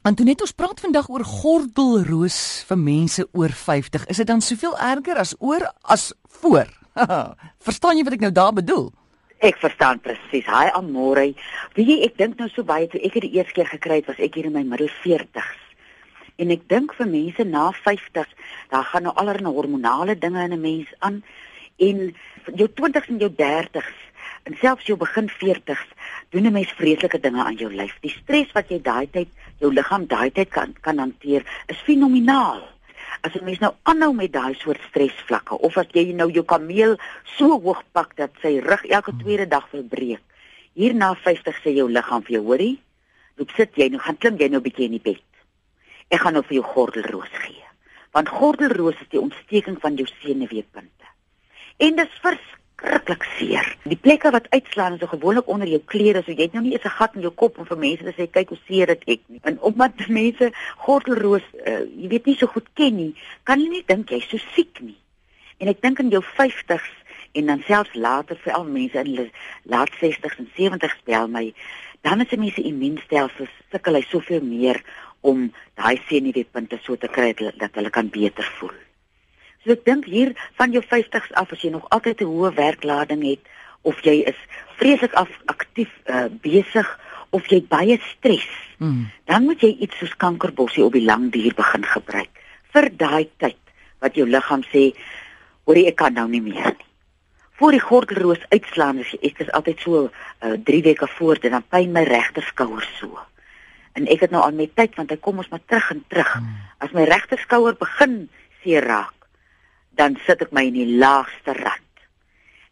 Antoinette, ons praat vandag oor gordelroos vir mense oor 50. Is dit dan soveel erger as oor as voor? Verstaan jy wat ek nou daar bedoel? Ek verstaan presies. Hi Amore. Wie jy ek dink nou so baie toe ek dit die eerste keer gekry het, was ek hier in my middel 40s. En ek dink vir mense na 50, daar gaan nou allerlei hormonale dinge in 'n mens aan en jou 20s en jou 30s en selfs jou begin 40s doen 'n mens vreeslike dinge aan jou lyf. Die stres wat jy daai tyd jou liggaam daai tyd kan kan hanteer is fenomenaal. As 'n mens nou aanhou met daai soort stresvlakke of as jy nou jou kameel so hoog pak dat sy rug elke tweede dag verbreek. Hierna 50 sê jou liggaam vir jou, hoorie? Loop sit jy nou gaan klim jy nou 'n bietjie in die bed. Ek gaan nou vir jou gordelroos gee. Want gordelroos is die ontsteking van jou senuweepunte. En dis vers verskriklik seer. Die plekke wat uitslaan is so gewoonlik onder jou klere, so jy het nou nie eens 'n gat in jou kop om vir mense te sê kyk hoe seer dit ek nie. En omdat mense gordelroos, uh, jy weet nie so goed ken nie, kan hulle nie dink jy's so siek nie. En ek dink in jou 50s en dan selfs later vir al mense in hulle laat 60s en 70s bel my, dan is die mense immuunstelsel sukkel hy soveel meer om daai senuweepunte so te kry dat hulle kan beter voel. So ek dink hier van jou 50s af as jy nog altyd 'n hoë werklading het of jy is vreeslik aktief uh, besig of jy baie stres, mm. dan moet jy iets soos kankerbossie op die lang duur begin gebruik vir daai tyd wat jou liggaam sê, hoorie ek kan nou nie meer nie. Voor die gordelroos uitslaan as ek is altyd so 3 uh, eh, weke voor dit dan pyn my regter skouer so. En ek het nou al met tyd want hy kom ons maar terug en terug. Mm. As my regter skouer begin seer raak dan sit ek my in die laagste rad.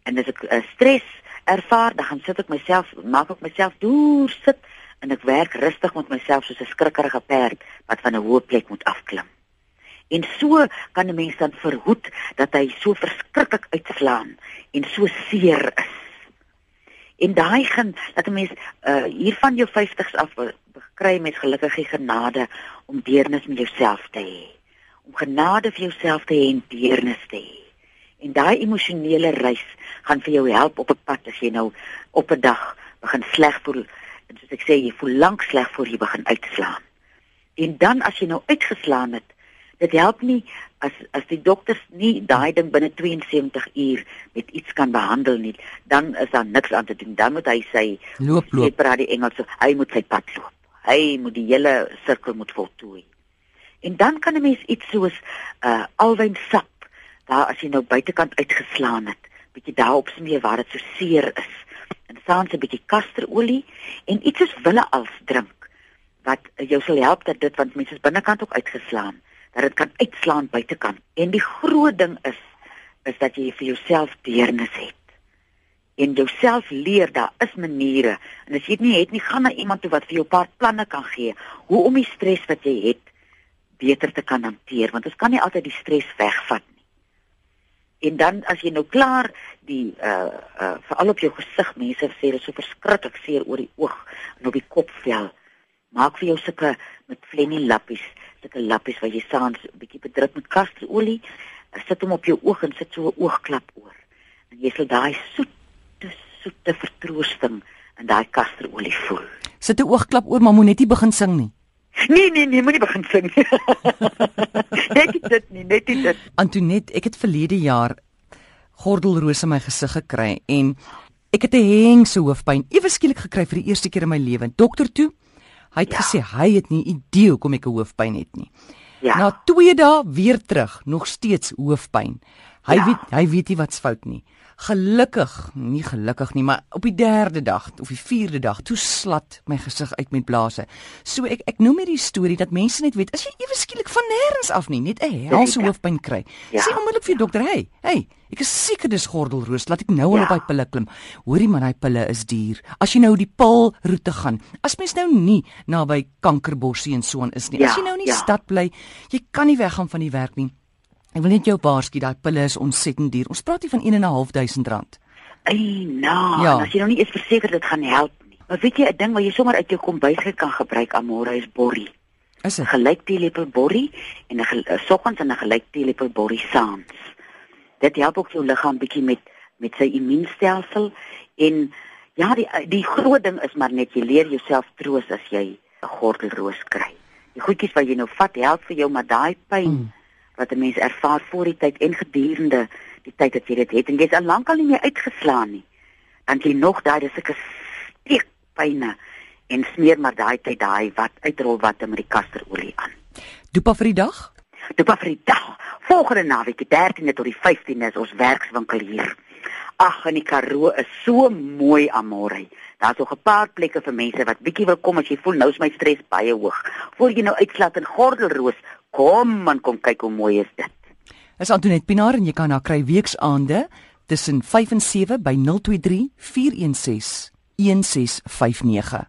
En as ek uh, stres ervaar, dan gaan sit ek myself, maak ek myself deur sit en ek werk rustig met myself soos 'n skrikkerige perd wat van 'n hoë plek moet afklim. En so kan 'n mens dan verhoed dat hy so verskriklik uitslaan en so seer is. En daai gaan dat 'n mens uh, hier van jou 50s af kry mens gelukkig die genade om deernis met jouself te hê om genade vir jouself te hê en deernis te hê. En daai emosionele reis gaan vir jou help op 'n pad as jy nou op 'n dag begin sleg voel en soos ek sê jy voel lank sleg voor jy begin uitslaan. En dan as jy nou uitgeslaan het, dit help nie as as die dokters nie daai ding binne 72 uur met iets kan behandel nie, dan is daar niks aan te doen. Dan moet hy sê loop loop. Hy praat die Engels, hy moet sy pad loop. Hy moet die hele sirkel moet voltooi. En dan kan 'n mens iets soos 'n uh, alwynsap, daar as jy nou buitekant uitgeslaan het, bietjie daarop smeer waar dit so seer is. En saans 'n bietjie kasterolie en iets soos willeals drink wat jou sal help dat dit want mense is binnekant ook uitgeslaan, dat dit kan uitslaan buitekant. En die groot ding is is dat jy vir jouself deernis het en jouself leer daar is maniere en as jy dit nie het nie gaan na iemand toe wat vir jou 'n paar planne kan gee hoe om die stres wat jy het beter te kan hanteer want ons kan nie altyd die stres wegvat nie. En dan as jy nou klaar die uh uh veral op jou gesig mense sê dit is so verskriklik seer oor die oog en op die kopvel. Maak vir jou sulke met flennie lappies, sulke lappies wat jy saans 'n bietjie bedruk met kasterolie, sit hom op jou oog en sit so 'n oogklap oor. En jy sal daai soete soete vertroosting in daai kasterolie voel. Sit 'n oogklap oor, maar moenie begin sing nie. Nee nee nee, moenie begin sing nie. net dit nie, net dit. Antoinette, ek het verlede jaar gordelrose in my gesig gekry en ek het 'n hengse hoofpyn ewe skielik gekry vir die eerste keer in my lewe. Dokter toe, hy het ja. gesê hy het nie idee hoekom ek 'n hoofpyn het nie. Ja. Na 2 dae weer terug, nog steeds hoofpyn. Hy ja. weet hy weet nie wat's fout nie. Gelukkig, nie gelukkig nie, maar op die 3de dag of die 4de dag, toe slat my gesig uit met blase. So ek ek noem hierdie storie dat mense net weet, as jy ewe skielik van nêrens af nie, net 'n helse hoofpyn kry. Ja. Sê onmiddellik vir jou dokter, "Hey, hey, ek is seker dis gordelroos, laat ek nou al ja. op daai pille klim." Hoorie man, daai pille is duur. As jy nou die pil roete gaan, as mens nou nie naby kankerbossie en so aan is nie. Ja. As jy nou in die ja. stad bly, jy kan nie weggaan van die werk nie. Ek wil net jou waarsku dat pille is ontsettend duur. Ons praat hier van 1.500 rand. Ai, nou, ja. as jy nog nie eens verseker dit gaan help nie. Maar weet jy 'n ding wat jy sommer uit jou kombuis kan gebruik amore is borrie. Is dit? Gelyk teelepel borrie en 'n soggens en 'n gelyk teelepel borrie saans. Dit help ook jou liggaam bietjie met met sy immuunstelsel en ja, die die groot ding is maar net jy leer jouself troos as jy 'n gordelroos kry. Die goedjies wat jy nou vat help vir jou maar daai pyn mm. Wat 'n mens ervaar voor die tyd en gedurende die tyd wat jy dit het en jy's al lank al nie meer uitgeslaan nie. Dan jy nog daai dis 'n steekpyne en smeer maar daai tyd daai wat uitrol wat met die kasterolie aan. Dopa vir die dag? Dopa vir die dag. Volgende naweek, die 13de tot die 15de is ons werkswinkel hier. Ag, en die Karoo is so mooi amore. Daar's nog 'n paar plekke vir mense wat bietjie wil kom as jy voel nou is my stres baie hoog. Voor jy nou uitslaat in Gordelroos, kom man kom kyk hoe mooi is dit. Is Antoinette Pinaar en jy kan haar kry weeksaande tussen 5 en 7 by 023 416 1659.